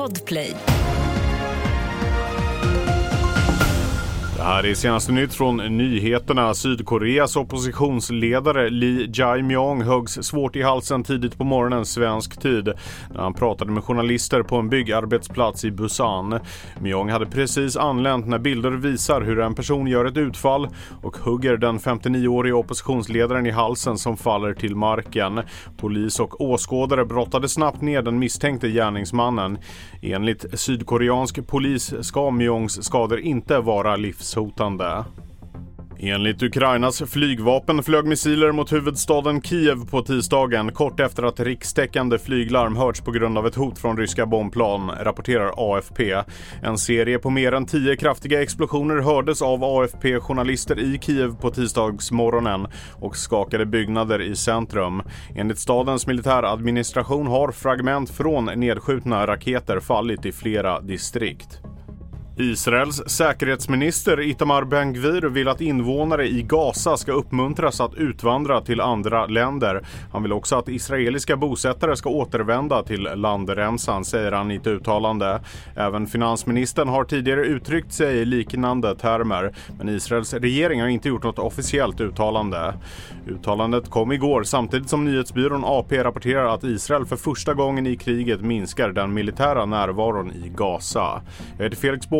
Podplay. Här är senaste nytt från nyheterna. Sydkoreas oppositionsledare Lee Jae-myung höggs svårt i halsen tidigt på morgonen svensk tid när han pratade med journalister på en byggarbetsplats i Busan. Myung hade precis anlänt när bilder visar hur en person gör ett utfall och hugger den 59-årige oppositionsledaren i halsen som faller till marken. Polis och åskådare brottade snabbt ner den misstänkte gärningsmannen. Enligt sydkoreansk polis ska Myungs skador inte vara livshotande. Enligt Ukrainas flygvapen flög missiler mot huvudstaden Kiev på tisdagen kort efter att rikstäckande flyglarm hörts på grund av ett hot från ryska bombplan, rapporterar AFP. En serie på mer än tio kraftiga explosioner hördes av AFP-journalister i Kiev på tisdagsmorgonen och skakade byggnader i centrum. Enligt stadens militäradministration har fragment från nedskjutna raketer fallit i flera distrikt. Israels säkerhetsminister Itamar Ben-Gvir vill att invånare i Gaza ska uppmuntras att utvandra till andra länder. Han vill också att israeliska bosättare ska återvända till landremsan, säger han i ett uttalande. Även finansministern har tidigare uttryckt sig i liknande termer, men Israels regering har inte gjort något officiellt uttalande. Uttalandet kom igår samtidigt som nyhetsbyrån AP rapporterar att Israel för första gången i kriget minskar den militära närvaron i Gaza. Jag heter Felix Bård